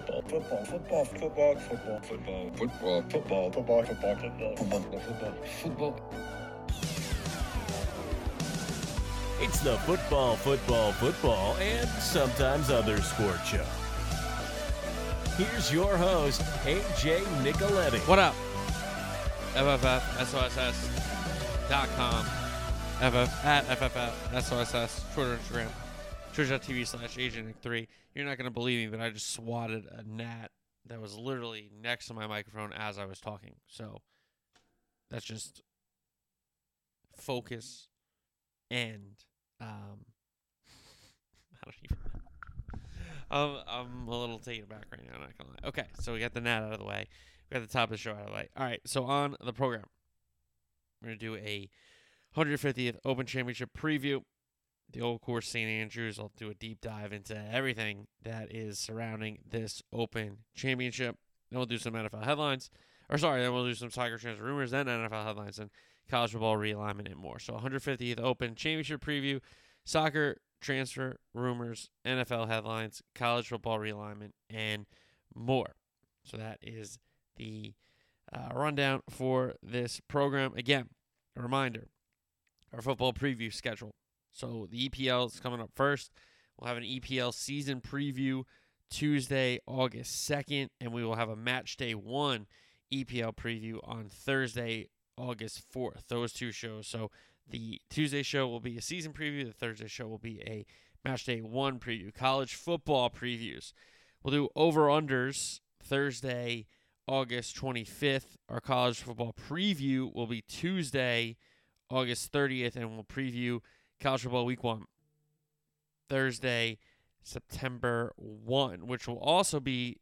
football, football, football, football, football, football, football, football, football, football, football, football, football, football. It's the football, football, football, and sometimes other sport show. Here's your host, AJ Nicoletti. What up? FFFSOSS.com. FF at FFFSOSS. Twitter, Instagram. Twitch.tv slash AgentNick3. You're not going to believe me, but I just swatted a gnat that was literally next to my microphone as I was talking. So that's just focus and um I don't even. Um, I'm a little taken aback right now, I'm not gonna lie. Okay, so we got the gnat out of the way. We got the top of the show out of the way. All right, so on the program, we're gonna do a 150th Open Championship preview. The old course, St. Andrews. I'll do a deep dive into everything that is surrounding this Open Championship. Then we'll do some NFL headlines, or sorry, then we'll do some soccer transfer rumors, then NFL headlines, and college football realignment and more. So 150th Open Championship preview, soccer transfer rumors, NFL headlines, college football realignment, and more. So that is the uh, rundown for this program. Again, a reminder our football preview schedule. So the EPL is coming up first. We'll have an EPL season preview Tuesday, August 2nd, and we will have a match day one EPL preview on Thursday, August 4th. Those two shows. So the Tuesday show will be a season preview, the Thursday show will be a match day one preview. College football previews. We'll do over unders Thursday, August 25th. Our college football preview will be Tuesday, August 30th, and we'll preview college football week one Thursday, September 1, which will also be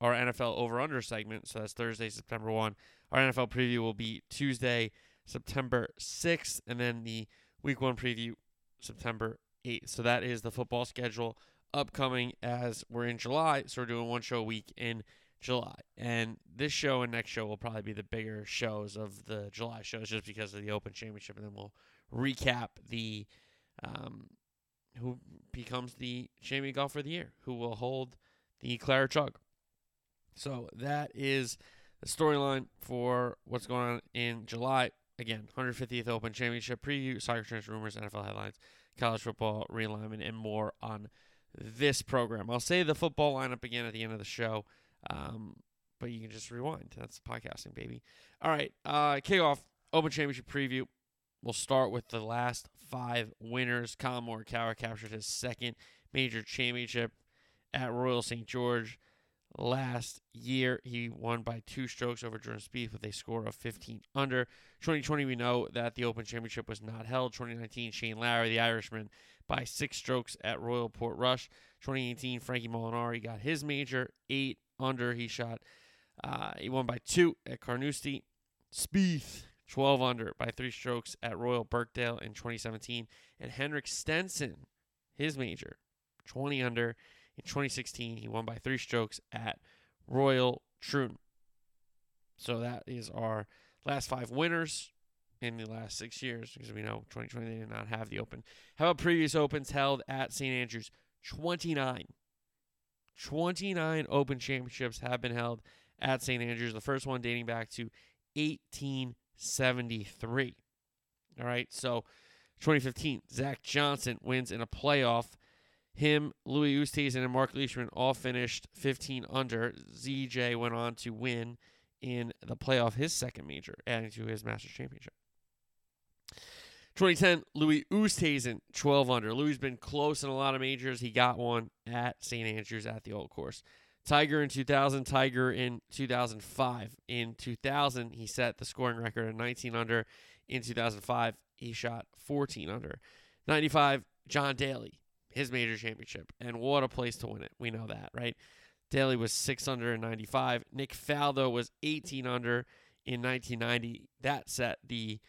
our NFL over under segment. So that's Thursday, September 1. Our NFL preview will be Tuesday, September 6th, and then the week one preview, September 8th. So that is the football schedule upcoming as we're in July. So we're doing one show a week in July. And this show and next show will probably be the bigger shows of the July shows just because of the Open Championship. And then we'll recap the um, who becomes the champion golfer of the year, who will hold the Claret Jug. So that is the storyline for what's going on in July. Again, 150th Open Championship preview, soccer transfer rumors, NFL headlines, college football realignment, and more on this program. I'll say the football lineup again at the end of the show, um, but you can just rewind. That's podcasting, baby. All right, uh, kickoff Open Championship preview. We'll start with the last five winners. Collin Morikawa captured his second major championship at Royal St. George last year. He won by two strokes over Jordan Spieth with a score of 15 under. 2020, we know that the Open Championship was not held. 2019, Shane Lowry, the Irishman, by six strokes at Royal Portrush. 2018, Frankie Molinari got his major, eight under. He shot, uh, he won by two at Carnoustie. Spieth 12 under by three strokes at Royal Birkdale in 2017. And Henrik Stenson, his major, 20 under in 2016. He won by three strokes at Royal Troon. So that is our last five winners in the last six years because we know 2020 they did not have the Open. How about previous Opens held at St. Andrews? 29. 29 Open Championships have been held at St. Andrews. The first one dating back to 1873. All right, so 2015, Zach Johnson wins in a playoff. Him, Louis Oosthuizen, and Mark Leishman all finished 15 under. ZJ went on to win in the playoff his second major, adding to his Masters Championship. 2010, Louis Oosthuizen, 12 under. Louis been close in a lot of majors. He got one at St. Andrews at the old course. Tiger in 2000, Tiger in 2005. In 2000, he set the scoring record at 19 under. In 2005, he shot 14 under. 95, John Daly, his major championship. And what a place to win it. We know that, right? Daly was 6 under in 95. Nick Faldo was 18 under in 1990. That set the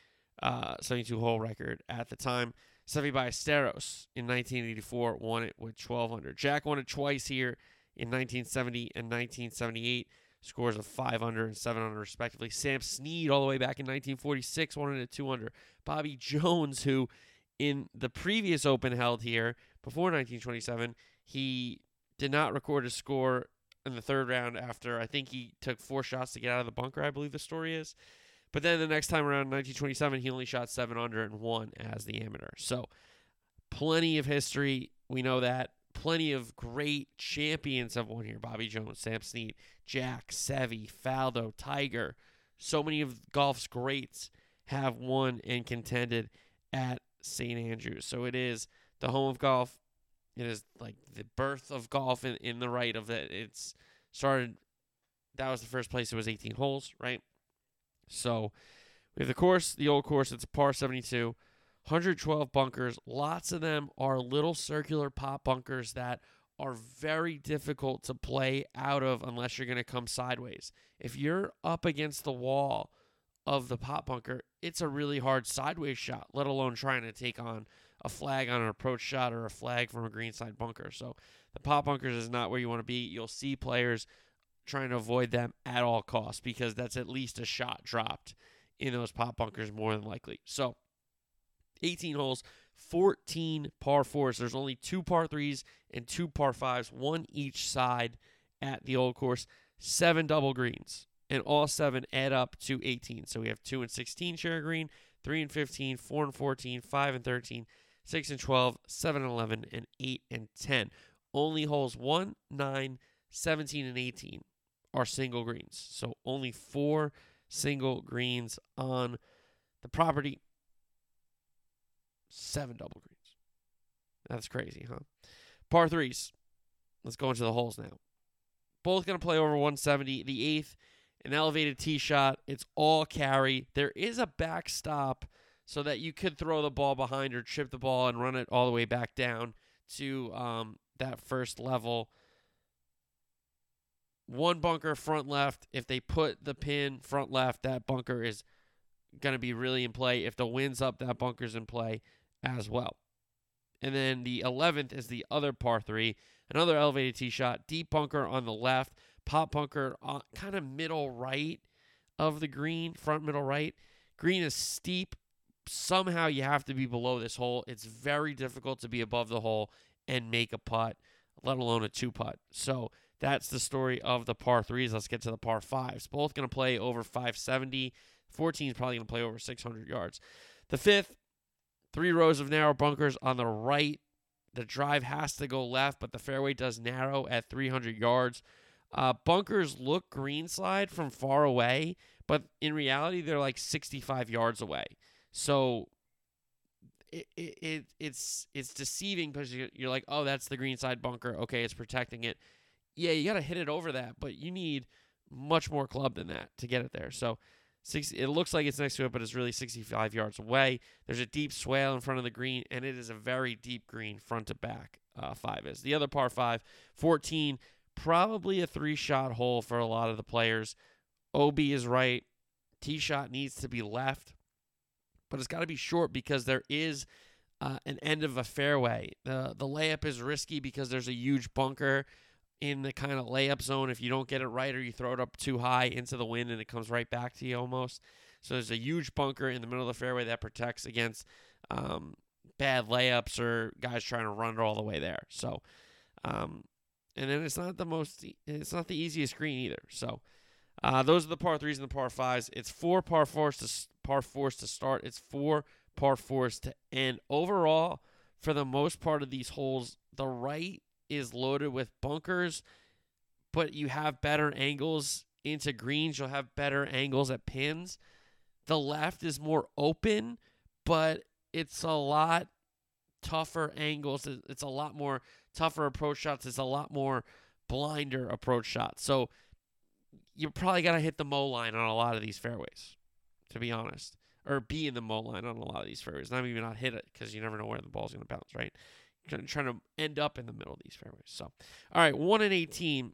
uh, 72 hole record at the time. Seve Ballesteros in 1984 won it with 12 under. Jack won it twice here in 1970 and 1978. Scores of 5 under and 7 under, respectively. Sam Snead, all the way back in 1946, won it at 2 under. Bobby Jones, who in the previous Open held here before 1927, he did not record a score in the third round after I think he took four shots to get out of the bunker, I believe the story is. But then the next time around 1927, he only shot seven under and won as the amateur. So plenty of history. We know that. Plenty of great champions have won here. Bobby Jones, Sam Snead, Jack, Seve, Faldo, Tiger. So many of golf's greats have won and contended at St. Andrews. So it is the home of golf. It is like the birth of golf in, in the right of that. It's started. That was the first place. It was 18 holes, right? So we have the course, the old course. It's a par 72, 112 bunkers. Lots of them are little circular pot bunkers that are very difficult to play out of unless you're going to come sideways. If you're up against the wall of the pot bunker, it's a really hard sideways shot, let alone trying to take on a flag on an approach shot or a flag from a greenside bunker. So the pot bunkers is not where you want to be. You'll see players trying to avoid them at all costs because that's at least a shot dropped in those pot bunkers more than likely. So 18 holes, 14 par fours. There's only two par threes and two par fives, one each side at the old course. Seven double greens, and all seven add up to 18. So we have 2 and 16 share green, 3 and 15, 4 and 14, 5 and 13, 6 and 12, 7 and 11, and 8 and 10. Only holes 1, 9, 17, and 18 are single greens. So only four single greens on the property, seven double greens. That's crazy, huh? Par threes. Let's go into the holes now. Both going to play over 170. The eighth, an elevated tee shot. It's all carry. There is a backstop so that you could throw the ball behind or chip the ball and run it all the way back down to um, that first level. One bunker front left. If they put the pin front left, that bunker is going to be really in play. If the wind's up, that bunker's in play as well. And then the 11th is the other par three, another elevated tee shot, deep bunker on the left, pot bunker on kind of middle right of the green, front middle right. Green is steep. Somehow you have to be below this hole. It's very difficult to be above the hole and make a putt, let alone a two putt. So that's the story of the par threes. Let's get to the par fives. Both going to play over 570. 14 is probably going to play over 600 yards. The fifth, three rows of narrow bunkers on the right. The drive has to go left, but the fairway does narrow at 300 yards. Uh, bunkers look greenside from far away, but in reality, they're like 65 yards away. So it, it, it's it's deceiving because you're, like, oh, that's the greenside bunker. Okay, it's protecting it. Yeah, you got to hit it over that, but you need much more club than that to get it there. So It looks like it's next to it, but it's really 65 yards away. There's a deep swale in front of the green, and it is a very deep green front to back. Uh, five is the other par five, 14, probably a three shot hole for a lot of the players. OB is right. Tee shot needs to be left, but it's got to be short because there is uh, an end of a fairway. The the layup is risky because there's a huge bunker in the kind of layup zone if you don't get it right or you throw it up too high into the wind and it comes right back to you almost. So there's a huge bunker in the middle of the fairway that protects against um, bad layups or guys trying to run it all the way there. So, um, and then it's not the most, it's not the easiest green either. So, uh, those are the par threes and the par fives. It's four par fours to par fours to start. It's four par fours to end. Overall, for the most part of these holes, the right is loaded with bunkers, but you have better angles into greens. You'll have better angles at pins. The left is more open, but it's a lot tougher angles. It's a lot more tougher approach shots. It's a lot more blinder approach shots. So you probably got to hit the mow line on a lot of these fairways, to be honest, or be in the mow line on a lot of these fairways. Not even not hit it because you never know where the ball's going to bounce, right? Trying to end up in the middle of these fairways. So, all right, 1 and 18,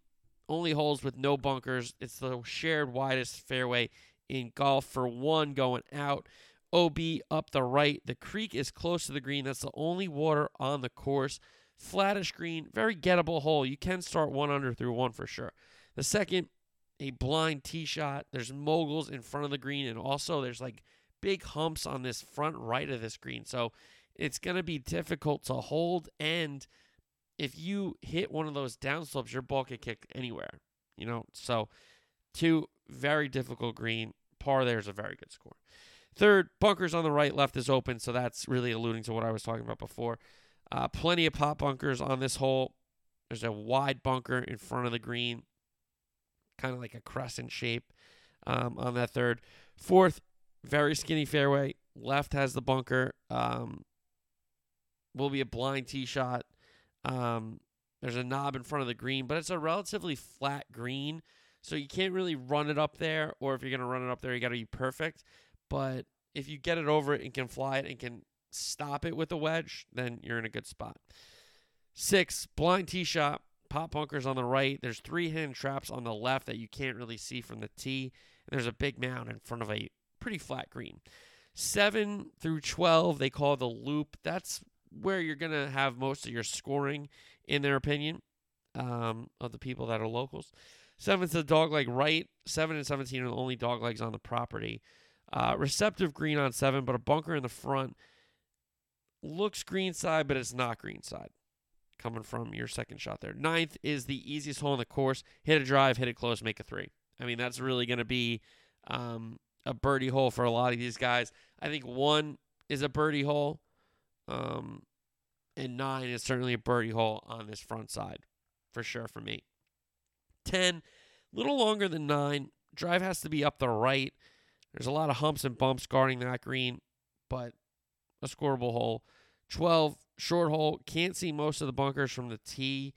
only holes with no bunkers. It's the shared widest fairway in golf for one going out. OB up the right. The creek is close to the green. That's the only water on the course. Flattish green, very gettable hole. You can start one under through one for sure. The second, a blind tee shot. There's moguls in front of the green, and also there's like big humps on this front right of this green. So it's going to be difficult to hold and if you hit one of those downslopes, your ball can kick anywhere. You know, so two very difficult green. Par there is a very good score. Third, bunkers on the right, left is open, so that's really alluding to what I was talking about before. Uh, plenty of pot bunkers on this hole. There's a wide bunker in front of the green, kind of like a crescent shape um, on that third. Fourth, very skinny fairway. Left has the bunker. Um, will be a blind tee shot. Um, there's a knob in front of the green, but it's a relatively flat green, so you can't really run it up there. Or if you're gonna run it up there, you got to be perfect. But if you get it over it and can fly it and can stop it with a wedge, then you're in a good spot. Six, blind tee shot, Pot bunkers on the right. There's three hidden traps on the left that you can't really see from the tee. And there's a big mound in front of a pretty flat green. Seven through 12, they call the loop. That's where you're going to have most of your scoring, in their opinion, um, of the people that are locals. Seven's the dog leg right. Seven and 17 are the only dog legs on the property. Uh, receptive green on seven, but a bunker in the front. Looks green side, but it's not green side. Coming from your second shot there. Ninth is the easiest hole in the course. Hit a drive, hit it close, make a three. I mean, that's really going to be um, a birdie hole for a lot of these guys. I think one is a birdie hole, um, and nine is certainly a birdie hole on this front side, for sure for me. Ten, a little longer than nine. Drive has to be up the right. There's a lot of humps and bumps guarding that green, but a scoreable hole. 12, short hole. Can't see most of the bunkers from the tee.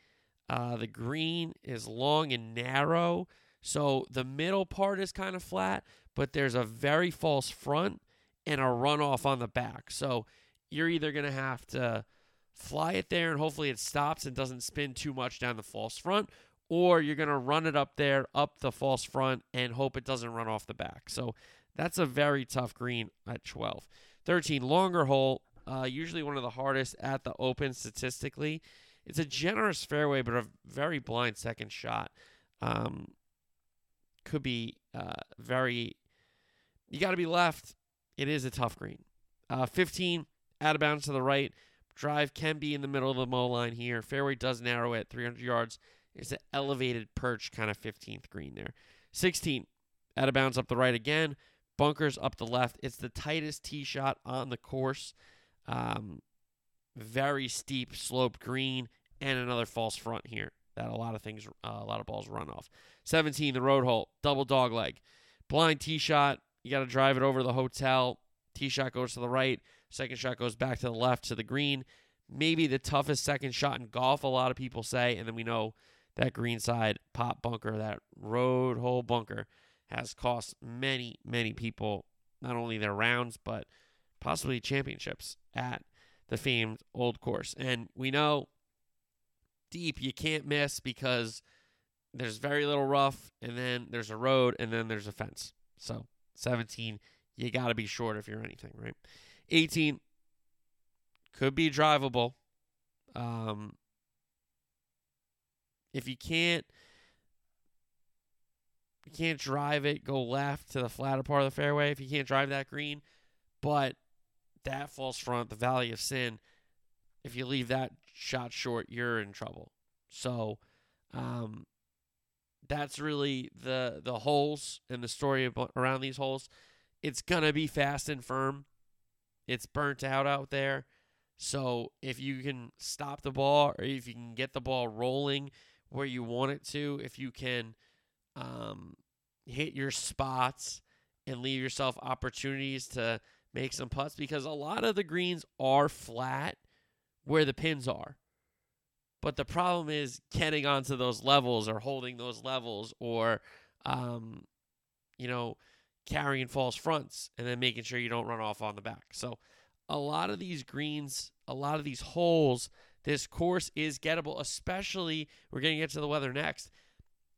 Uh, the green is long and narrow, so the middle part is kind of flat, but there's a very false front and a runoff on the back. So you're either going to have to fly it there and hopefully it stops and doesn't spin too much down the false front, or you're going to run it up there, up the false front, and hope it doesn't run off the back. So that's a very tough green at 12. 13, longer hole, uh, usually one of the hardest at the open statistically. It's a generous fairway, but a very blind second shot. Um, could be uh, very. You got to be left. It is a tough green. Uh, 15, out of bounds to the right. Drive can be in the middle of the mow line here. Fairway does narrow at 300 yards. It's an elevated perch kind of 15th green there. 16, out of bounds up the right again. Bunkers up the left. It's the tightest tee shot on the course. Um, very steep, slope green, and another false front here that a lot of things, uh, a lot of balls run off. 17, the road hole, double dog leg. Blind tee shot. You got to drive it over the hotel. Tee shot goes to the right. Second shot goes back to the left to the green. Maybe the toughest second shot in golf, a lot of people say. And then we know that green side pot bunker, that road hole bunker has cost many, many people not only their rounds, but possibly championships at the famed old course. And we know deep you can't miss because there's very little rough, and then there's a road, and then there's a fence. So 17, you got to be short if you're anything, right? 18 could be drivable. Um, if you can't you can't drive it, go left to the flatter part of the fairway if you can't drive that green. But that false front, the Valley of Sin, if you leave that shot short, you're in trouble. So um, that's really the the holes and the story around these holes. It's gonna be fast and firm. It's burnt out out there. So if you can stop the ball or if you can get the ball rolling where you want it to, if you can um, hit your spots and leave yourself opportunities to make some putts because a lot of the greens are flat where the pins are. But the problem is getting onto those levels or holding those levels or, um, you know, carrying false fronts and then making sure you don't run off on the back. So a lot of these greens, a lot of these holes, this course is gettable, especially we're going to get to the weather next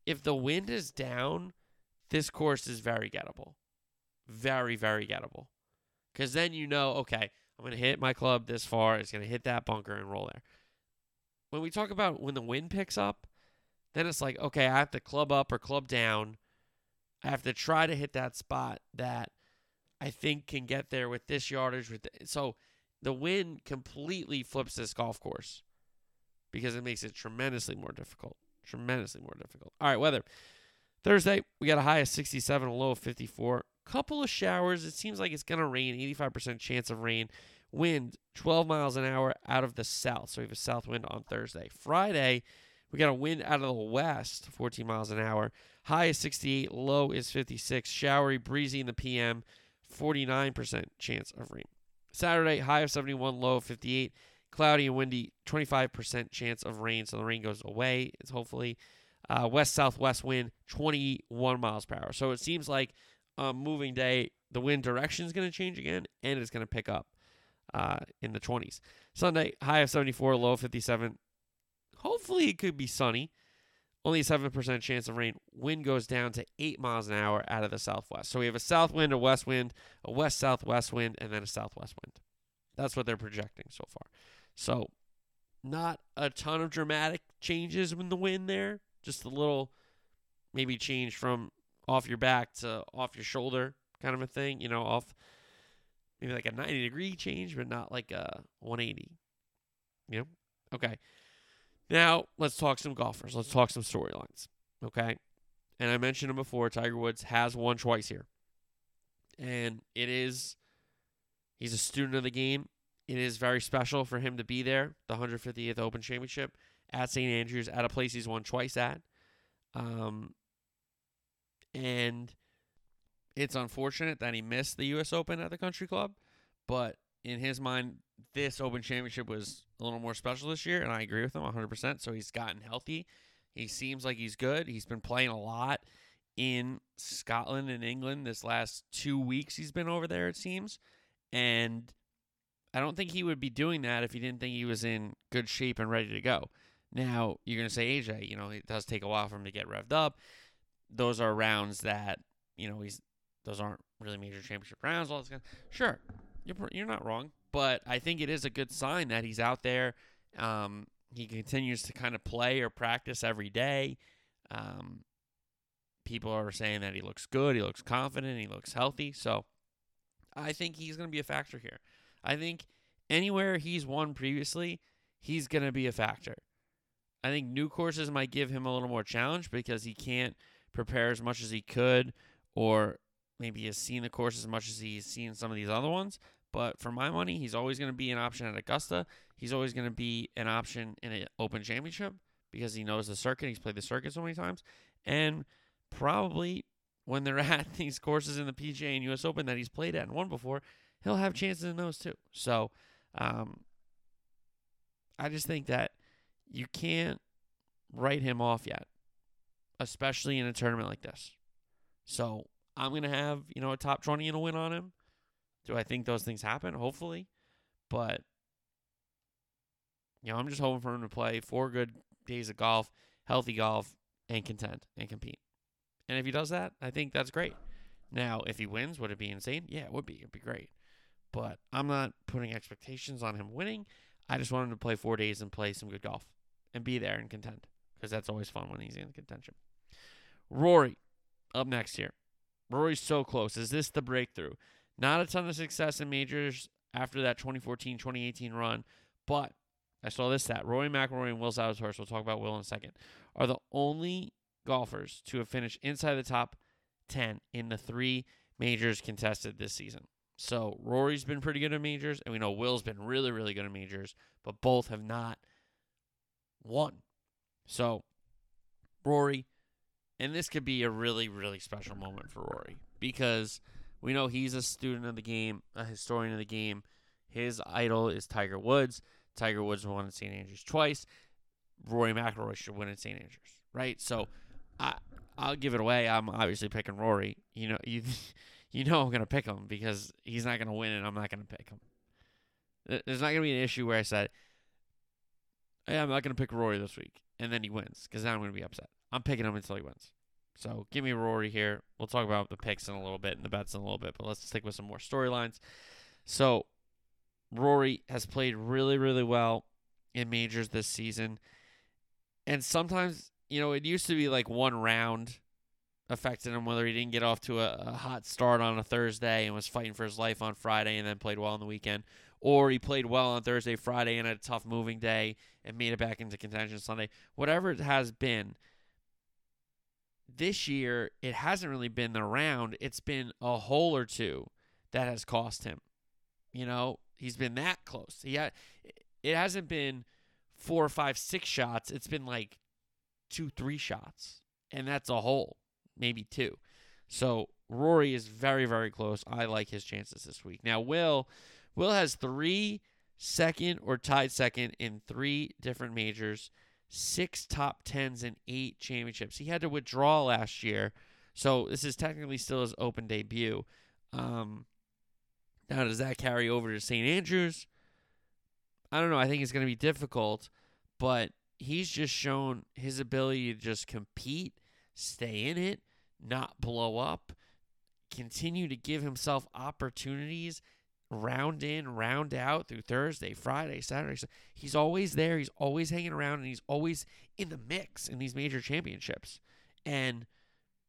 if the wind is down, this course is very gettable. Very, very gettable. Because then you know, okay, I'm going to hit my club this far. It's going to hit that bunker and roll there. When we talk about when the wind picks up, then it's like, okay, I have to club up or club down. I have to try to hit that spot that I think can get there with this yardage. With the, so the wind completely flips this golf course. because it makes it tremendously more difficult. Tremendously more difficult. All right, weather. Thursday, we got a high of 67, a low of 54. Couple of showers. It seems like it's going to rain, 85% chance of rain. Wind 12 miles an hour out of the south. So we have a south wind on Thursday. Friday, we got a wind out of the west, 14 miles an hour. High is 68, low is 56. Showery, breezy in the PM, 49% chance of rain. Saturday, high of 71, low of 58. Cloudy and windy, 25% chance of rain. So the rain goes away. It's hopefully uh, west southwest wind, 21 miles per hour. So it seems like a moving day, the wind direction is going to change again, and it's going to pick up uh, in the 20s. Sunday, high of 74, low of 57. Hopefully it could be sunny. Only a 7% chance of rain. Wind goes down to 8 miles an hour out of the southwest. So we have a south wind, a west wind, a west southwest wind, and then a southwest wind. That's what they're projecting so far. So, not a ton of dramatic changes in the wind there. Just a little, maybe change from off your back to off your shoulder kind of a thing. You know, off maybe like a 90 degree change, but not like a 180. You know? Okay. Now, let's talk some golfers. Let's talk some storylines. Okay. And I mentioned him before. Tiger Woods has won twice here. And it is, he's a student of the game. It is very special for him to be there, the 150th Open Championship at St. Andrews, at a place he's won twice at. Um, and it's unfortunate that he missed the U.S. Open at the Country Club, but in his mind, this Open Championship was a little more special this year, and I agree with him 100%. So he's gotten healthy. He seems like he's good. He's been playing a lot in Scotland and England this last two weeks he's been over there, it seems. And I don't think he would be doing that if he didn't think he was in good shape and ready to go. Now, you're going to say, AJ, you know, it does take a while for him to get revved up. Those are rounds that, you know, he's those aren't really major championship rounds. All this kind of, sure, you're you're not wrong, but I think it is a good sign that he's out there. Um, he continues to kind of play or practice every day. Um, people are saying that he looks good, he looks confident, he looks healthy. So I think he's going to be a factor here. I think anywhere he's won previously, he's going to be a factor. I think new courses might give him a little more challenge because he can't prepare as much as he could, or maybe has seen the course as much as he's seen some of these other ones. But for my money, he's always going to be an option at Augusta. He's always going to be an option in an Open Championship because he knows the circuit. He's played the circuit so many times. And probably when they're at these courses in the PGA and US Open that he's played at and won before, he'll have chances in those too. So um, I just think that you can't write him off yet, especially in a tournament like this. So I'm going to have, you know, a top 20 and a win on him. Do I think those things happen? Hopefully. But, you know, I'm just hoping for him to play four good days of golf, healthy golf, and contend and compete. And if he does that, I think that's great. Now, if he wins, would it be insane? Yeah, it would be. It'd be great. But I'm not putting expectations on him winning. I just want him to play four days and play some good golf and be there and contend because that's always fun when he's in contention. Rory, up next here. Rory's so close. Is this the breakthrough? Not a ton of success in majors after that 2014 2018 run, but I saw this that Rory McIlroy and Will Zalatoris, we'll talk about Will in a second, are the only golfers to have finished inside the top 10 in the three majors contested this season. So Rory's been pretty good at majors, and we know Will's been really, really good at majors, but both have not won. So Rory, and this could be a really, really special moment for Rory because we know he's a student of the game, a historian of the game. His idol is Tiger Woods. Tiger Woods won at St. Andrews twice. Rory McIlroy should win at St. Andrews, right? So I I'll give it away. I'm obviously picking Rory. You know you you know I'm gonna pick him because he's not gonna win and I'm not gonna pick him. There's not gonna be an issue where I said, "Hey, I'm not gonna pick Rory this week," and then he wins because then I'm gonna be upset. I'm picking him until he wins. So give me Rory here. We'll talk about the picks in a little bit and the bets in a little bit, but let's stick with some more storylines. So Rory has played really, really well in majors this season. And sometimes, you know, it used to be like one round affected him, whether he didn't get off to a, a hot start on a Thursday and was fighting for his life on Friday and then played well on the weekend, or he played well on Thursday, Friday, and had a tough moving day and made it back into contention Sunday. Whatever it has been, this year it hasn't really been the round. It's been a hole or two that has cost him. You know, he's been that close. He had, it hasn't been four, five, six shots. It's been like two, three shots, and that's a hole, maybe two. So Rory is very, very close. I like his chances this week. Now, Will, Will has three second or tied second in three different majors, six top tens, and eight championships. He had to withdraw last year, so this is technically still his open debut. Um, now, does that carry over to St. Andrews? I don't know. I think it's going to be difficult, but he's just shown his ability to just compete, stay in it, not blow up, continue to give himself opportunities round in, round out through Thursday, Friday, Saturday. He's always there. He's always hanging around and he's always in the mix in these major championships. And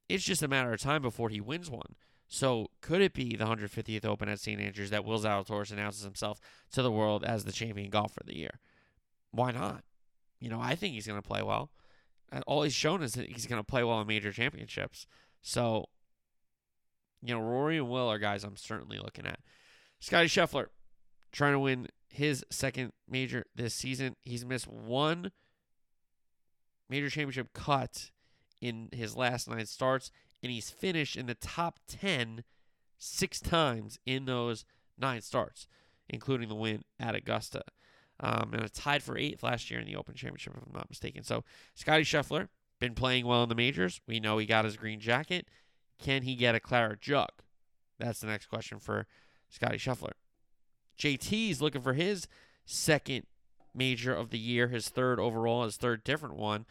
it's just a matter of time before he wins one. So could it be the 150th Open at St. Andrews that Will Zalatoris announces himself to the world as the champion golfer of the year? Why not? You know, I think he's going to play well. Uh, all he's shown is that he's going to play well in major championships. So, you know, Rory and Will are guys I'm certainly looking at. Scotty Scheffler trying to win his second major this season. He's missed one major championship cut in his last nine starts and he's finished in the top 10 six times in those nine starts, including the win at Augusta. Um, and it's tied for eighth last year in the Open Championship, if I'm not mistaken. So, Scotty Scheffler, been playing well in the majors. We know he got his green jacket. Can he get a claret jug? That's the next question for Scotty Scheffler. JT's looking for his second major of the year, his third overall, his third different one.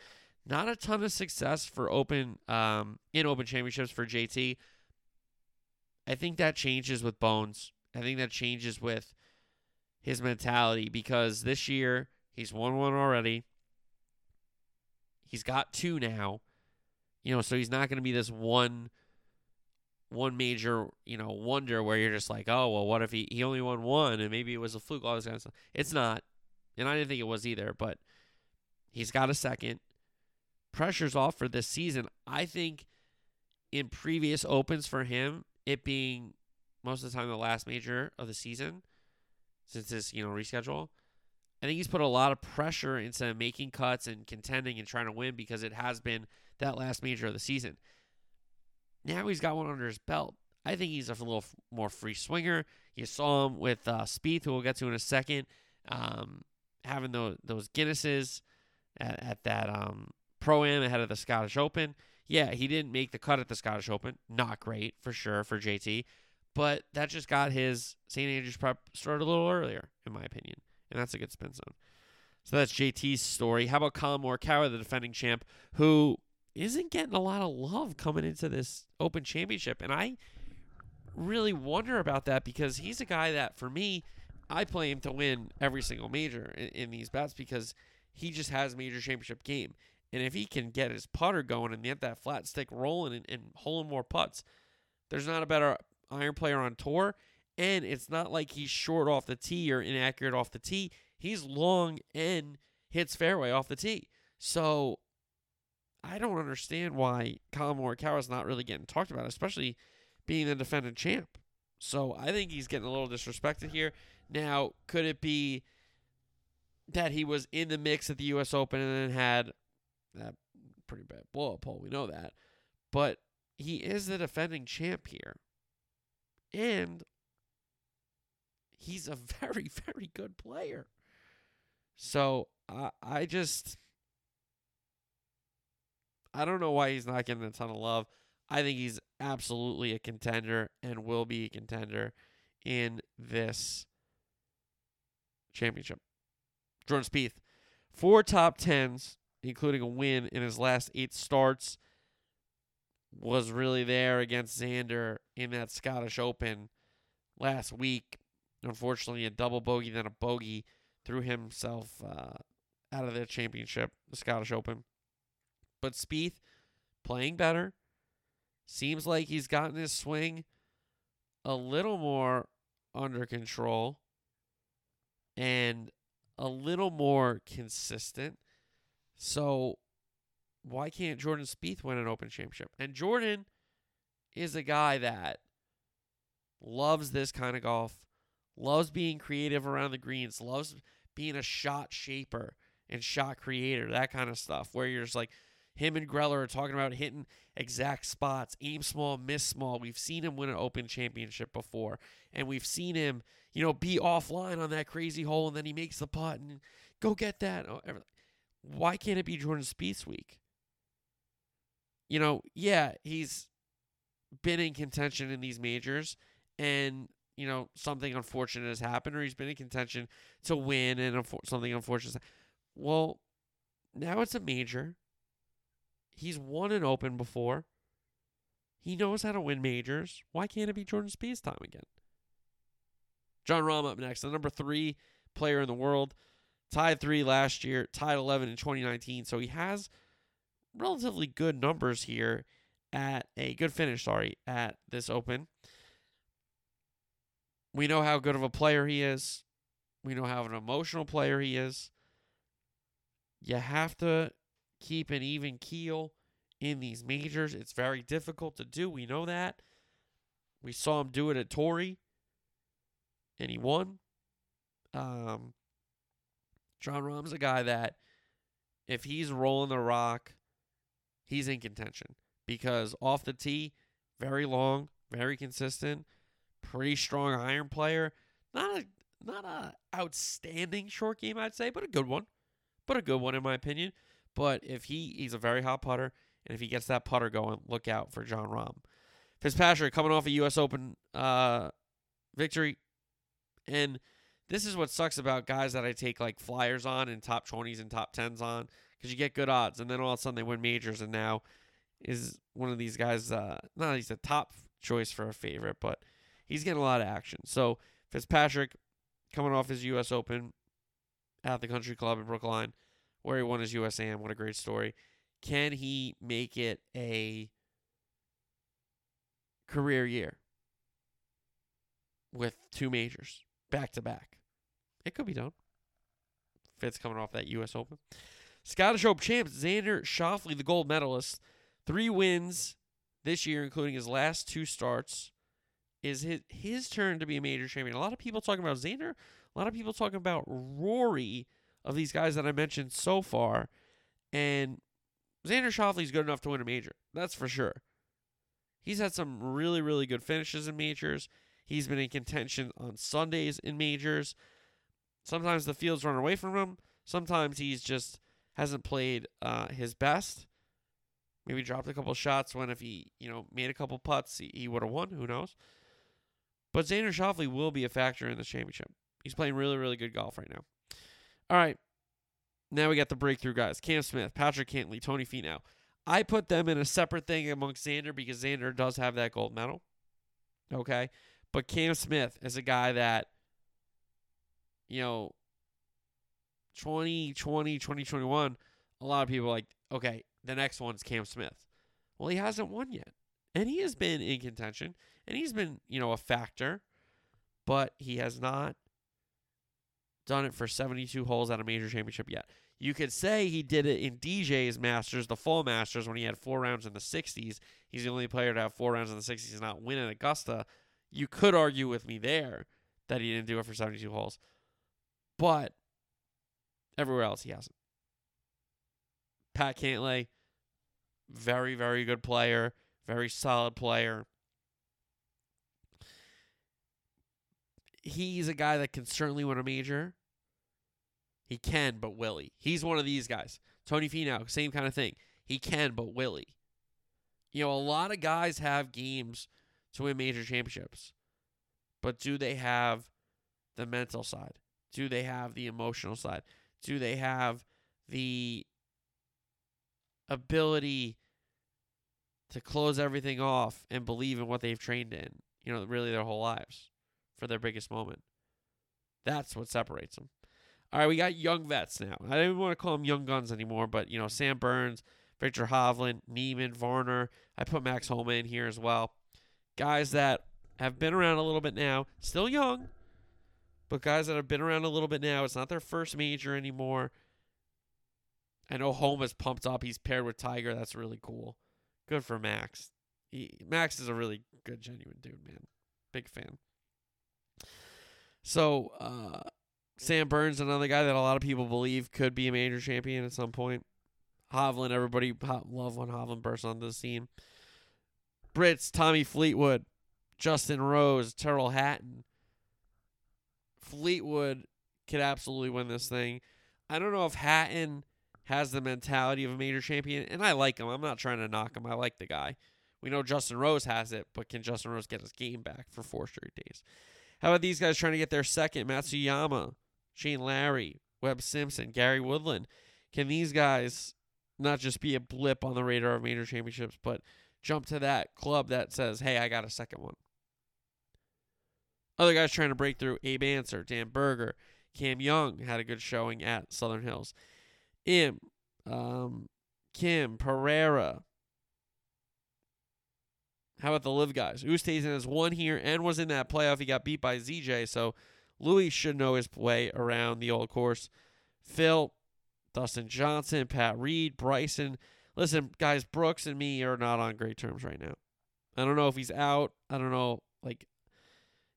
Not a ton of success for open um, in open championships for JT. I think that changes with Bones. I think that changes with his mentality because this year he's won one already. He's got two now. You know, so he's not going to be this one one major, you know, wonder where you're just like, oh, well, what if he, he only won one and maybe it was a fluke, all this kind of stuff. It's not. And I didn't think it was either, but he's got a second pressure's off for this season. I think in previous opens for him, it being most of the time the last major of the season, since this, you know, reschedule, I think he's put a lot of pressure into making cuts and contending and trying to win because it has been that last major of the season. Now he's got one under his belt. I think he's a little more free swinger. You saw him with uh, Spieth, who we'll get to in a second, um, having those those Guinnesses at, at that um, pro am ahead of the Scottish Open. Yeah, he didn't make the cut at the Scottish Open. Not great for sure for JT, but that just got his St. Andrews prep started a little earlier, in my opinion, and that's a good spin zone. So that's JT's story. How about Collin Morikawa, the defending champ, who isn't getting a lot of love coming into this Open Championship, and I really wonder about that because he's a guy that, for me, I play him to win every single major in, in these bets because he just has major championship game. And if he can get his putter going and get that flat stick rolling and, and holing more putts, there's not a better iron player on tour. And it's not like he's short off the tee or inaccurate off the tee. He's long and hits fairway off the tee. So I don't understand why Morikawa is not really getting talked about, especially being the defending champ. So I think he's getting a little disrespected here. Now, could it be that he was in the mix at the U.S. Open and then had that pretty bad blow up, Paul. We know that. But he is the defending champ here. And he's a very, very good player. So I I just I don't know why he's not getting a ton of love. I think he's absolutely a contender and will be a contender in this championship. Jordan Spieth, four top tens including a win in his last eight starts, was really there against Xander in that Scottish Open last week. Unfortunately, a double bogey, then a bogey, threw himself uh, out of the championship, the Scottish Open. But Spieth playing better, Seems like he's gotten his swing a little more under control and a little more consistent. So why can't Jordan Spieth win an Open Championship? And Jordan is a guy that loves this kind of golf, loves being creative around the greens, loves being a shot shaper and shot creator, that kind of stuff, where you're just like, him and Greller are talking about hitting exact spots, aim small, miss small. We've seen him win an Open Championship before, and we've seen him, you know, be offline on that crazy hole, and then he makes the putt and go get that. Oh, why can't it be Jordan Spieth's week? You know, yeah, he's been in contention in these majors, and you know something unfortunate has happened, or he's been in contention to win, and something unfortunate. Well, now it's a major He's won an Open before. He knows how to win majors. Why can't it be Jordan Spieth's time again? Jon Rahm up next, the number three player in the world. Tied three last year, tied 11 in 2019. So he has relatively good numbers here at a good finish, sorry, at this Open. We know how good of a player he is. We know how an emotional player he is. You have to keep an even keel in these majors. It's very difficult to do. We know that. We saw him do it at Torrey, and he won. Um, Jon Rahm's a guy that if he's rolling the rock, he's in contention because off the tee, very long, very consistent, pretty strong iron player. Not a not a outstanding short game, I'd say, but a good one. But a good one in my opinion. But if he he's a very hot putter, and if he gets that putter going, look out for Jon Rahm. Fitzpatrick coming off a U.S. Open uh, victory, and this is what sucks about guys that I take like flyers on and top twenties and top tens on because you get good odds, and then all of a sudden they win majors, and now is one of these guys. Uh, not he's a top choice for a favorite, but he's getting a lot of action. So Fitzpatrick coming off his U.S. Open at the Country Club in Brookline where he won his USAM. What a great story. Can he make it a career year with two majors back to back? It could be done. Fitz coming off that U.S. Open. Scottish Open champs Xander Schauffele, the gold medalist, three wins this year, including his last two starts. Is his his turn to be a major champion? A lot of people talking about Xander. A lot of people talking about Rory of these guys that I mentioned so far. And Xander Schauffele's good enough to win a major. That's for sure. He's had some really, really good finishes in majors. He's been in contention on Sundays in majors. Sometimes the field's run away from him. Sometimes he's just hasn't played uh, his best. Maybe dropped a couple shots when if he, you know, made a couple putts, he, he would have won. Who knows? But Xander Schauffele will be a factor in this championship. He's playing really, really good golf right now. All right. Now we got the breakthrough guys. Cam Smith, Patrick Cantlay, Tony Finau. I put them in a separate thing amongst Xander because Xander does have that gold medal. Okay. But Cam Smith is a guy that, you know, 2020, 2021, a lot of people like, okay, the next one's Cam Smith. Well, he hasn't won yet. And he has been in contention and he's been, you know, a factor, but he has not done it for 72 holes at a major championship yet. You could say he did it in DJ's Masters, the full Masters, when he had four rounds in the 60s. He's the only player to have four rounds in the 60s and not win at Augusta. You could argue with me there that he didn't do it for 72 holes. But everywhere else, he hasn't. Pat Cantlay, very, very good player, very solid player. he's a guy that can certainly win a major. He can, but will he? He's one of these guys. Tony Finau, same kind of thing. He can, but will he? You know, a lot of guys have games to win major championships, but do they have the mental side? Do they have the emotional side? Do they have the ability to close everything off and believe in what they've trained in, you know, really their whole lives? for their biggest moment. That's what separates them. All right, we got young vets now. I don't even want to call them young guns anymore, but you know, Sam Burns, Viktor Hovland, Niemann, Varner. I put Max Homa in here as well. Guys that have been around a little bit now, still young, but guys that have been around a little bit now. It's not their first major anymore. I know Homa's pumped up. He's paired with Tiger. That's really cool. Good for Max. He, Max is a really good, genuine dude, man. Big fan. So, uh, Sam Burns, another guy that a lot of people believe could be a major champion at some point. Hovland, everybody love when Hovland bursts onto the scene. Brits, Tommy Fleetwood, Justin Rose, Tyrrell Hatton. Fleetwood could absolutely win this thing. I don't know if Hatton has the mentality of a major champion, and I like him. I'm not trying to knock him. I like the guy. We know Justin Rose has it, but can Justin Rose get his game back for four straight days? How about these guys trying to get their second? Matsuyama, Shane Lowry, Webb Simpson, Gary Woodland. Can these guys not just be a blip on the radar of major championships, but jump to that club that says, hey, I got a second one? Other guys trying to break through Abe Ancer, Dan Berger, Cam Young had a good showing at Southern Hills. Im, um, Kim, Pereira. How about the live guys? Oosthuizen has won here and was in that playoff. He got beat by ZJ, so Louis should know his way around the old course. Phil, Dustin Johnson, Pat Reed, Bryson. Listen, guys, Brooks and me are not on great terms right now. I don't know if he's out. I don't know, like,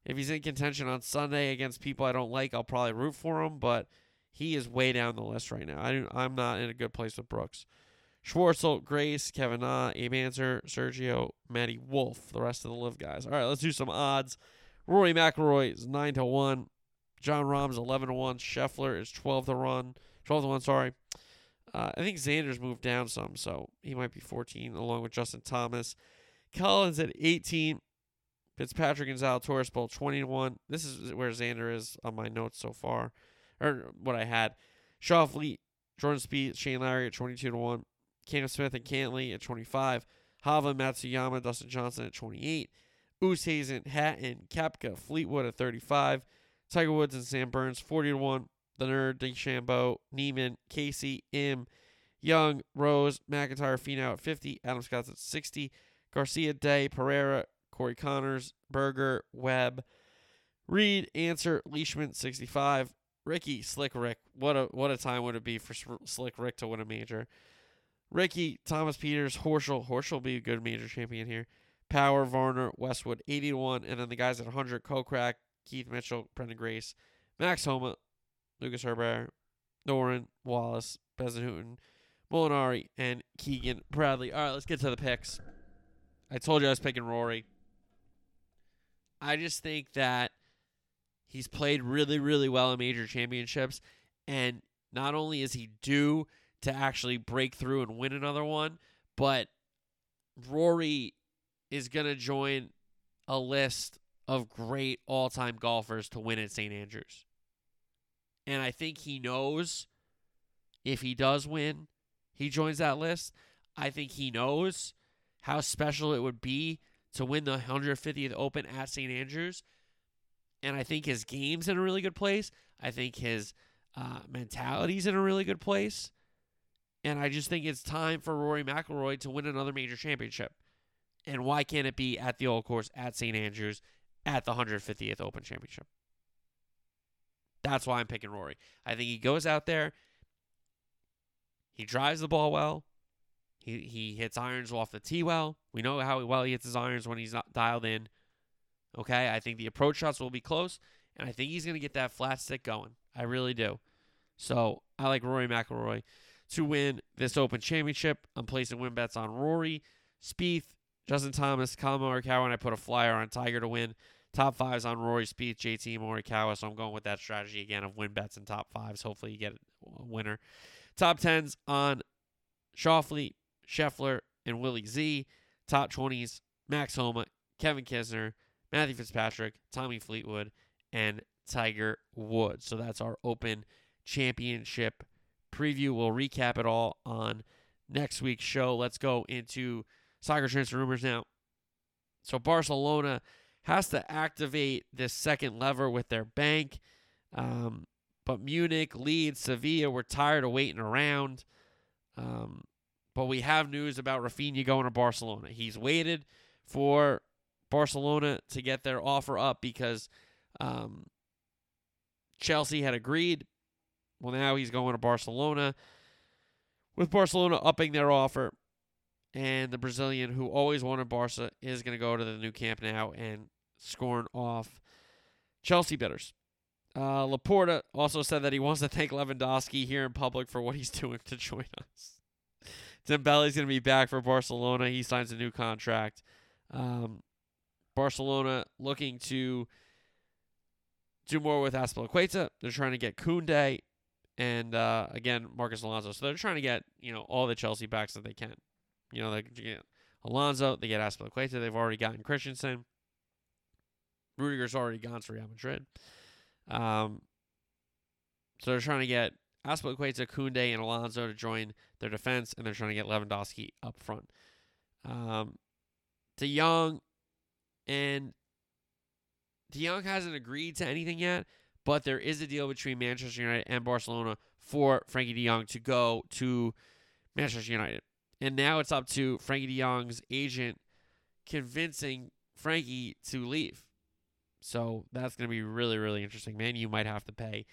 if he's in contention on Sunday against people I don't like, I'll probably root for him, but he is way down the list right now. I am not in a good place with Brooks. Schwartzel, Grace, Kevin Na, Abe Ancer, Sergio, Matty Wolff, the rest of the live guys. All right, let's do some odds. Rory McIlroy is 9 to 1. Jon Rahm's 11 to 1. Scheffler is 12 to run. 12 to 1, sorry. Uh, I think Xander's moved down some, so he might be 14 along with Justin Thomas. Collins at 18. Fitzpatrick and Torres, both 20 to 1. This is where Xander is on my notes so far, or what I had. Schauffele, Jordan Spieth, Shane Lowry at 22 to 1. Cam Smith and Cantlay at 25. Hava Matsuyama, Dustin Johnson at 28. Oosthuizen, Hatton, Koepka, Fleetwood at 35. Tiger Woods and Sam Burns, 40 to 1. The Nerd, DeChambeau, Niemann, Casey, Im, Young, Rose, McIntyre, Finau at 50. Adam Scott's at 60. Garcia, Day, Pereira, Corey Conners, Berger, Webb, Reed, Ancer, Leishman, 65. Ricky, Slick Rick. What a what a time would it be for Slick Rick to win a major. Ricky, Thomas Pieters, Horschel. Horschel will be a good major champion here. Power, Varner, Westwood, 80 to 1. And then the guys at 100, Kokrak, Keith Mitchell, Branden Grace, Max Homa, Lucas Herbert, Noren, Wallace, Bezuidenhouten, Molinari, and Keegan Bradley. All right, let's get to the picks. I told you I was picking Rory. I just think that he's played really, really well in major championships. And not only is he due to actually break through and win another one, but Rory is going to join a list of great all time golfers to win at St. Andrews. And I think he knows if he does win, he joins that list. I think he knows how special it would be to win the 150th Open at St. Andrews. And I think his game's in a really good place. I think his uh, mentality's in a really good place. And I just think it's time for Rory McIlroy to win another major championship. And why can't it be at the old course at St. Andrews at the 150th Open Championship? That's why I'm picking Rory. I think he goes out there, he drives the ball well, he he hits irons off the tee well. We know how well he hits his irons when he's not dialed in. Okay, I think the approach shots will be close, and I think he's going to get that flat stick going. I really do. So I like Rory McIlroy to win this Open Championship. I'm placing win bets on Rory, Spieth, Justin Thomas, Collin Morikawa, and I put a flyer on Tiger to win. Top fives on Rory, Spieth, JT, Morikawa. So I'm going with that strategy again of win bets and top fives. Hopefully you get a winner. Top tens on Schauffele, Scheffler, and Willie Z. Top 20s, Max Homa, Kevin Kisner, Matthew Fitzpatrick, Tommy Fleetwood, and Tiger Woods. So that's our Open Championship preview. We'll recap it all on next week's show. Let's go into soccer transfer rumors now. So Barcelona has to activate this second lever with their bank. Um, but Munich, Leeds, Sevilla were tired of waiting around. Um, But we have news about Rafinha going to Barcelona. He's waited for Barcelona to get their offer up because um, Chelsea had agreed. Well, now he's going to Barcelona. With Barcelona upping their offer, and the Brazilian who always wanted Barca is going to go to the new camp now and scorn off Chelsea bidders. Uh, Laporta also said that he wants to thank Lewandowski here in public for what he's doing to join us. Dembele's going to be back for Barcelona. He signs a new contract. Um, Barcelona looking to do more with Azpilicueta. They're trying to get Koundé and uh, again Marcos Alonso. So they're trying to get you know all the Chelsea backs that they can. You know they get Alonso, they get Azpilicueta. They've already gotten Christensen. Rudiger's already gone to Real Madrid. Um, so they're trying to get Azpilicueta, Koundé, and Alonso to join their defense, and they're trying to get Lewandowski up front. Um, De Jong and De hasn't agreed to anything yet, but there is a deal between Manchester United and Barcelona for Frenkie De Jong to go to Manchester United. And now it's up to Frenkie De Jong's agent convincing Frenkie to leave. So that's going to be really, really interesting. Man, you might have to pay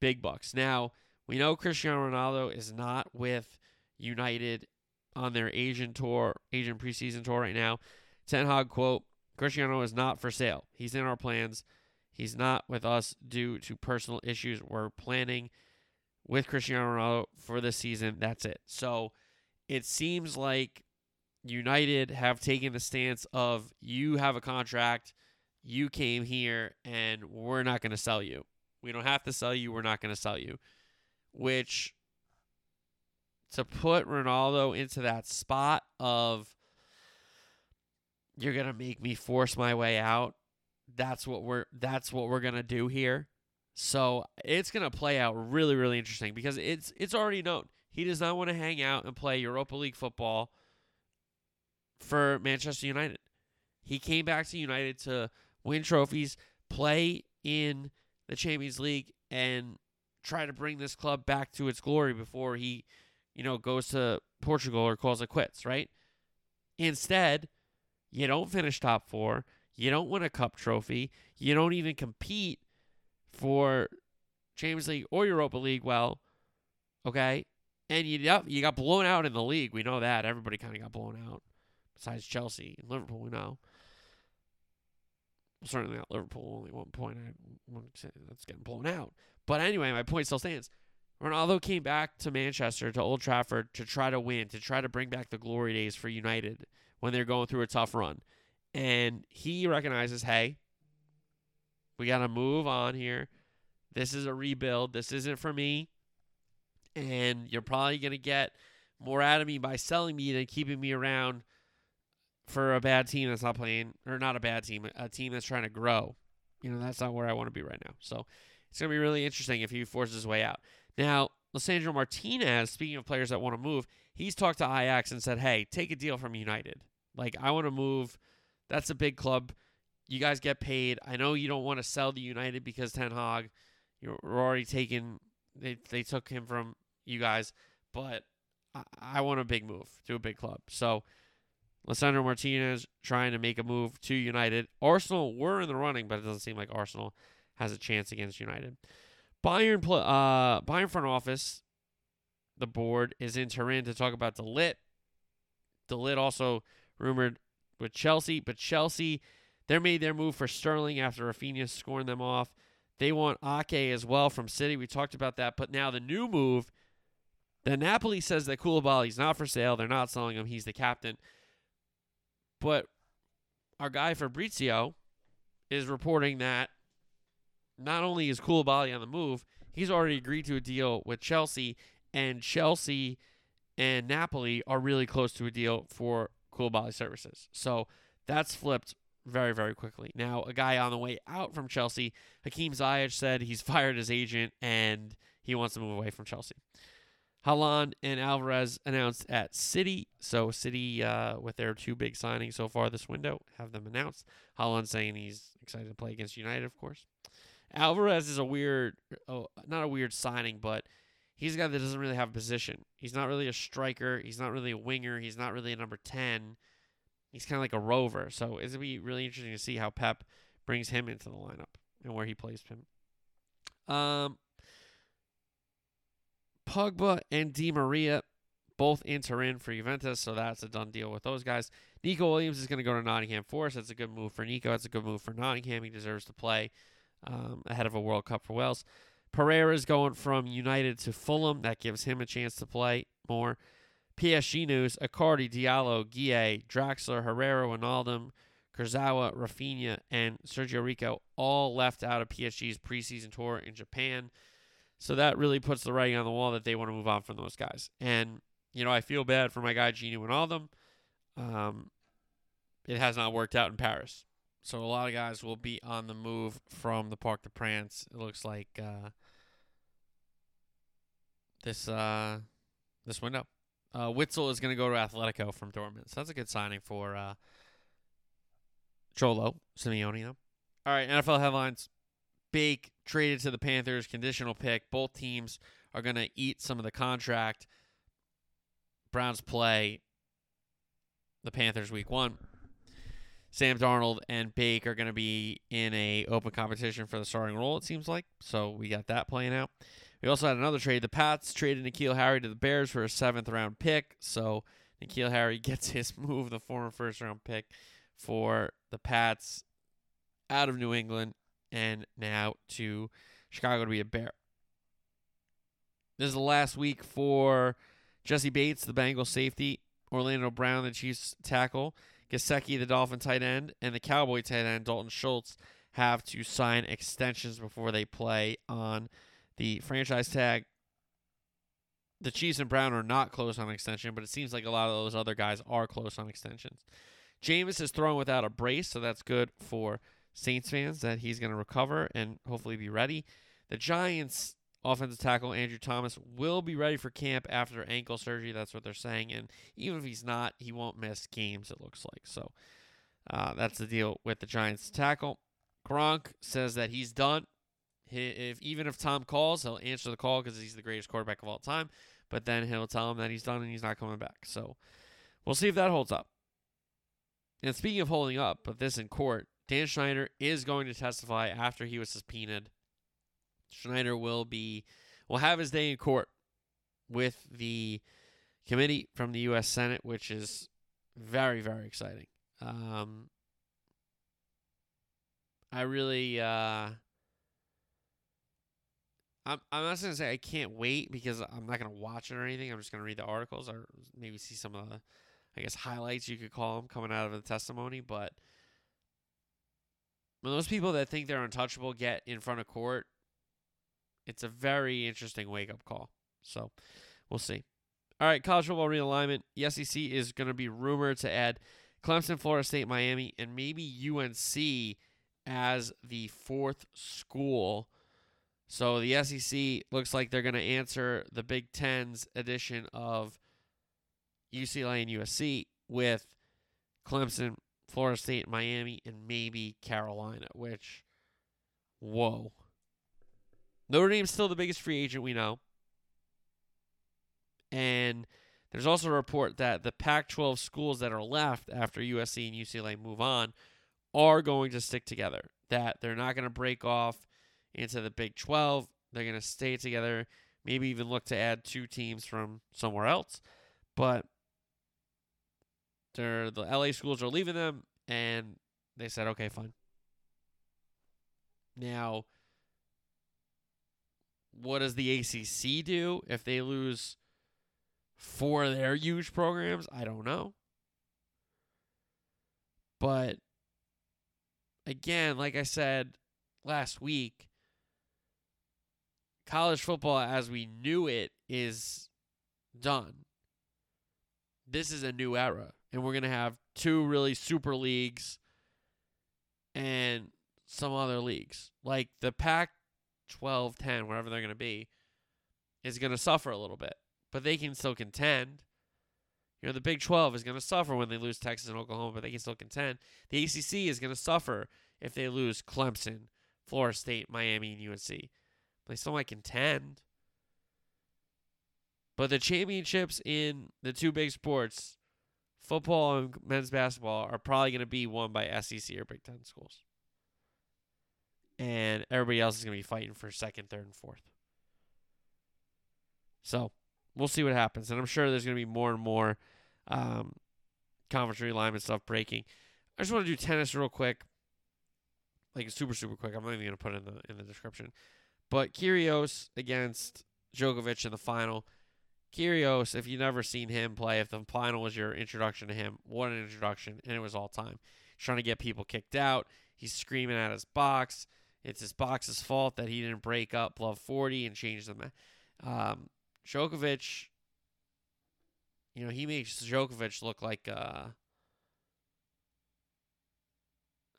big bucks. Now, we know Cristiano Ronaldo is not with United on their Asian tour, Asian preseason tour right now. Ten Hag quote, Cristiano is not for sale. He's in our plans. He's not with us due to personal issues. We're planning with Cristiano Ronaldo for this season. That's it. So it seems like United have taken the stance of you have a contract, you came here, and we're not going to sell you. We don't have to sell you. We're not going to sell you. Which to put Ronaldo into that spot of you're gonna make me force my way out. That's what we're that's what we're gonna do here. So it's gonna play out really, really interesting because it's it's already known. He does not want to hang out and play Europa League football for Manchester United. He came back to United to win trophies, play in the Champions League, and try to bring this club back to its glory before he, you know, goes to Portugal or calls it quits, right? Instead, you don't finish top four. You don't win a cup trophy. You don't even compete for Champions League or Europa League well. Okay? And you you got blown out in the league. We know that. Everybody kind of got blown out. Besides Chelsea and Liverpool, we know. Certainly not Liverpool. Only one point. I that's getting blown out. But anyway, my point still stands. Ronaldo came back to Manchester, to Old Trafford, to try to win, to try to bring back the glory days for United when they're going through a tough run. And he recognizes, hey, we got to move on here. This is a rebuild. This isn't for me. And you're probably going to get more out of me by selling me than keeping me around for a bad team that's not playing, or not a bad team, a team that's trying to grow. You know, that's not where I want to be right now. So it's going to be really interesting if he forces his way out. Now, Lisandro Martinez, speaking of players that want to move, he's talked to Ajax and said, hey, take a deal from United. Like, I want to move. That's a big club. You guys get paid. I know you don't want to sell to United because Ten Hag, you're already taking, they, they took him from you guys, but I, I want a big move to a big club. So, Lisandro Martinez trying to make a move to United. Arsenal were in the running, but it doesn't seem like Arsenal has a chance against United. Bayern, uh, Bayern front office, the board is in Turin to talk about De Ligt. De Ligt also rumored with Chelsea, but Chelsea, they made their move for Sterling after Rafinha scoring them off. They want Ake as well from City. We talked about that, but now the new move, the Napoli says that Koulibaly's not for sale. They're not selling him. He's the captain. But our guy Fabrizio is reporting that not only is Koulibaly on the move, he's already agreed to a deal with Chelsea, and Chelsea and Napoli are really close to a deal for Koulibaly services. So that's flipped very, very quickly. Now, a guy on the way out from Chelsea, Hakim Ziyech, said he's fired his agent and he wants to move away from Chelsea. Haaland and Alvarez announced at City. So City, uh, with their two big signings so far this window, have them announced. Haaland saying he's excited to play against United, of course. Alvarez is a weird, oh, not a weird signing, but he's a guy that doesn't really have a position. He's not really a striker. He's not really a winger. He's not really a number 10. He's kind of like a rover. So it's to be really interesting to see how Pep brings him into the lineup and where he plays him. Um, Pogba and Di Maria both enter in for Juventus, so that's a done deal with those guys. Neco Williams is going to go to Nottingham Forest. That's a good move for Neco. That's a good move for Nottingham. He deserves to play um, ahead of a World Cup for Wales. Pereira is going from United to Fulham. That gives him a chance to play more. PSG news: Icardi, Diallo, Gueye, Draxler, Herrera, Wijnaldum, Kurzawa, Rafinha, and Sergio Rico all left out of PSG's preseason tour in Japan. So that really puts the writing on the wall that they want to move on from those guys. And you know, I feel bad for my guy Gini Wijnaldum. Um, it has not worked out in Paris. So a lot of guys will be on the move from the Parc des Princes. It looks like uh, this uh, this window. Uh, Witsel is going to go to Atletico from Dortmund. So that's a good signing for uh, Cholo Simeone. Though. All right, NFL headlines. Bake traded to the Panthers, conditional pick. Both teams are going to eat some of the contract. Browns play the Panthers week one. Sam Darnold and Bake are going to be in a open competition for the starting role. It seems like so. We got that playing out. We also had another trade. The Pats traded N'Keal Harry to the Bears for a seventh round pick. So N'Keal Harry gets his move, the former first round pick for the Pats out of New England and now to Chicago to be a Bear. This is the last week for Jessie Bates, the Bengals safety, Orlando Brown, the Chiefs tackle, Gesicki, the Dolphin tight end, and the Cowboy tight end, Dalton Schultz, have to sign extensions before they play on the franchise tag. The Chiefs and Brown are not close on extension, but it seems like a lot of those other guys are close on extensions. Jameis is thrown without a brace, so that's good for Saints fans that he's going to recover and hopefully be ready. The Giants offensive tackle Andrew Thomas will be ready for camp after ankle surgery. That's what they're saying, and even if he's not, he won't miss games. It looks like so. Uh, that's the deal with the Giants tackle. Gronk says that he's done. He, if even if Tom calls, he'll answer the call because he's the greatest quarterback of all time. But then he'll tell him that he's done and he's not coming back. So we'll see if that holds up. And speaking of holding up, but this in court, Dan Schneider is going to testify after he was subpoenaed. Schneider will be will have his day in court with the committee from the U.S. Senate, which is very very exciting. Um, I really, uh, I'm I'm not gonna say I can't wait because I'm not gonna watch it or anything. I'm just gonna read the articles or maybe see some of the, I guess highlights you could call them coming out of the testimony, but when those people that think they're untouchable get in front of court, it's a very interesting wake up call. So we'll see. All right, college football realignment. The SEC is going to be rumored to add Clemson, Florida State, Miami, and maybe UNC as the fourth school. So the SEC looks like they're going to answer the Big Ten's edition of UCLA and USC with Clemson, Florida State, Miami, and maybe Carolina, which, whoa. Notre Dame's still the biggest free agent we know. And there's also a report that the Pac 12 schools that are left after USC and UCLA move on are going to stick together. That they're not going to break off into the Big 12. They're going to stay together, maybe even look to add two teams from somewhere else. But they're, the LA schools are leaving them, and they said, okay, fine. Now, what does the ACC do if they lose four of their huge programs? I don't know. But again, like I said last week, college football as we knew it is done. This is a new era, and we're going to have two really super leagues and some other leagues. Like the Pac 12, 10, wherever they're going to be, is going to suffer a little bit, but they can still contend. You know, the Big 12 is going to suffer when they lose Texas and Oklahoma, but they can still contend. The ACC is going to suffer if they lose Clemson, Florida State, Miami, and UNC. They still might contend. But the championships in the two big sports, football and men's basketball, are probably going to be won by SEC or Big Ten schools. And everybody else is going to be fighting for second, third, and fourth. So we'll see what happens. And I'm sure there's going to be more and more um, conference realignment stuff breaking. I just want to do tennis real quick, like super super quick. I'm not even going to put it in the in the description. But Kyrgios against Djokovic in the final. Kyrgios, if you've never seen him play, if the final was your introduction to him, what an introduction, and it was all time. He's trying to get people kicked out. He's screaming at his box. It's his box's fault that he didn't break up Love 40 and change them. Um, Djokovic, you know, he makes Djokovic look like uh,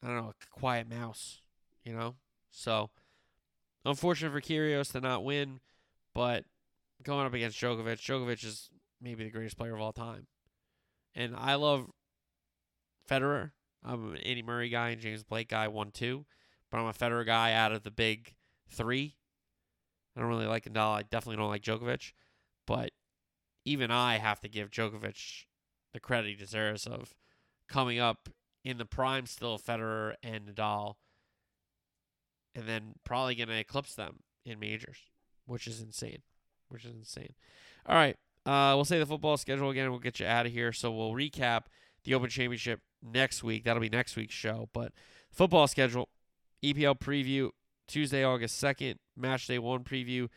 I don't know, a quiet mouse, you know? So, unfortunate for Kyrgios to not win, but going up against Djokovic, Djokovic is maybe the greatest player of all time. And I love Federer. I'm an Andy Murray guy and James Blake guy, one, two. But I'm a Federer guy out of the big three. I don't really like Nadal. I definitely don't like Djokovic. But even I have to give Djokovic the credit he deserves of coming up in the prime still Federer and Nadal, and then probably going to eclipse them in majors, which is insane. Which is insane. All right. Uh, we'll say the football schedule again. We'll get you out of here. So we'll recap the Open Championship next week. That'll be next week's show. But football schedule, EPL preview Tuesday, August 2nd, match day one preview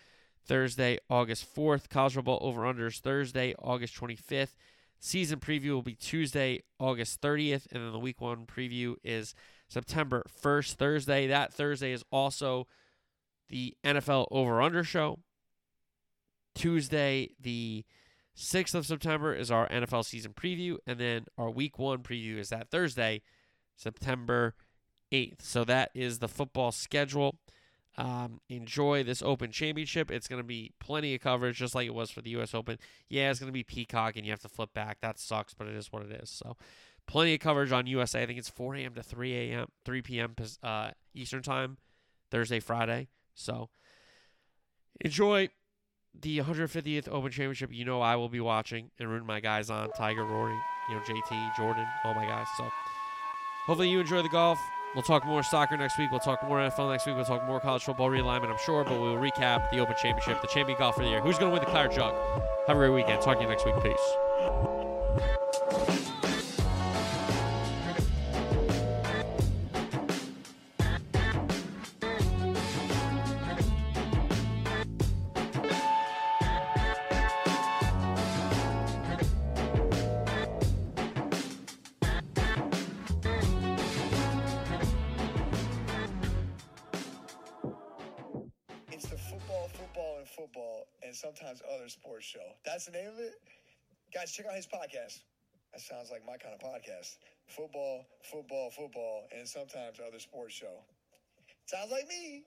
Thursday, August 4th, college football over unders Thursday, August 25th. Season preview will be Tuesday, August 30th, and then the week one preview is September 1st, Thursday. That Thursday is also the NFL over under show. Tuesday, the 6th of September, is our NFL season preview, and then our week one preview is that Thursday, September 8th. So that is the football schedule. Um, enjoy this Open Championship. It's going to be plenty of coverage, just like it was for the U.S. Open. Yeah, it's going to be Peacock, and you have to flip back. That sucks, but it is what it is. So, plenty of coverage on USA. I think it's 4 a.m. to 3 a.m. 3 p.m. Uh, Eastern Time, Thursday, Friday. So, enjoy the 150th Open Championship. You know I will be watching and rooting my guys on Tiger, Rory, you know JT, Jordan, all my guys. So, hopefully you enjoy the golf. We'll talk more soccer next week. We'll talk more NFL next week. We'll talk more college football realignment, I'm sure, but we'll recap the Open Championship, the champion golf for the year. Who's going to win the Claret Jug? Have a great weekend. Talk to you next week. Peace. Guys, check out his podcast. That sounds like my kind of podcast. Football, football, football, and sometimes other sports show. Sounds like me.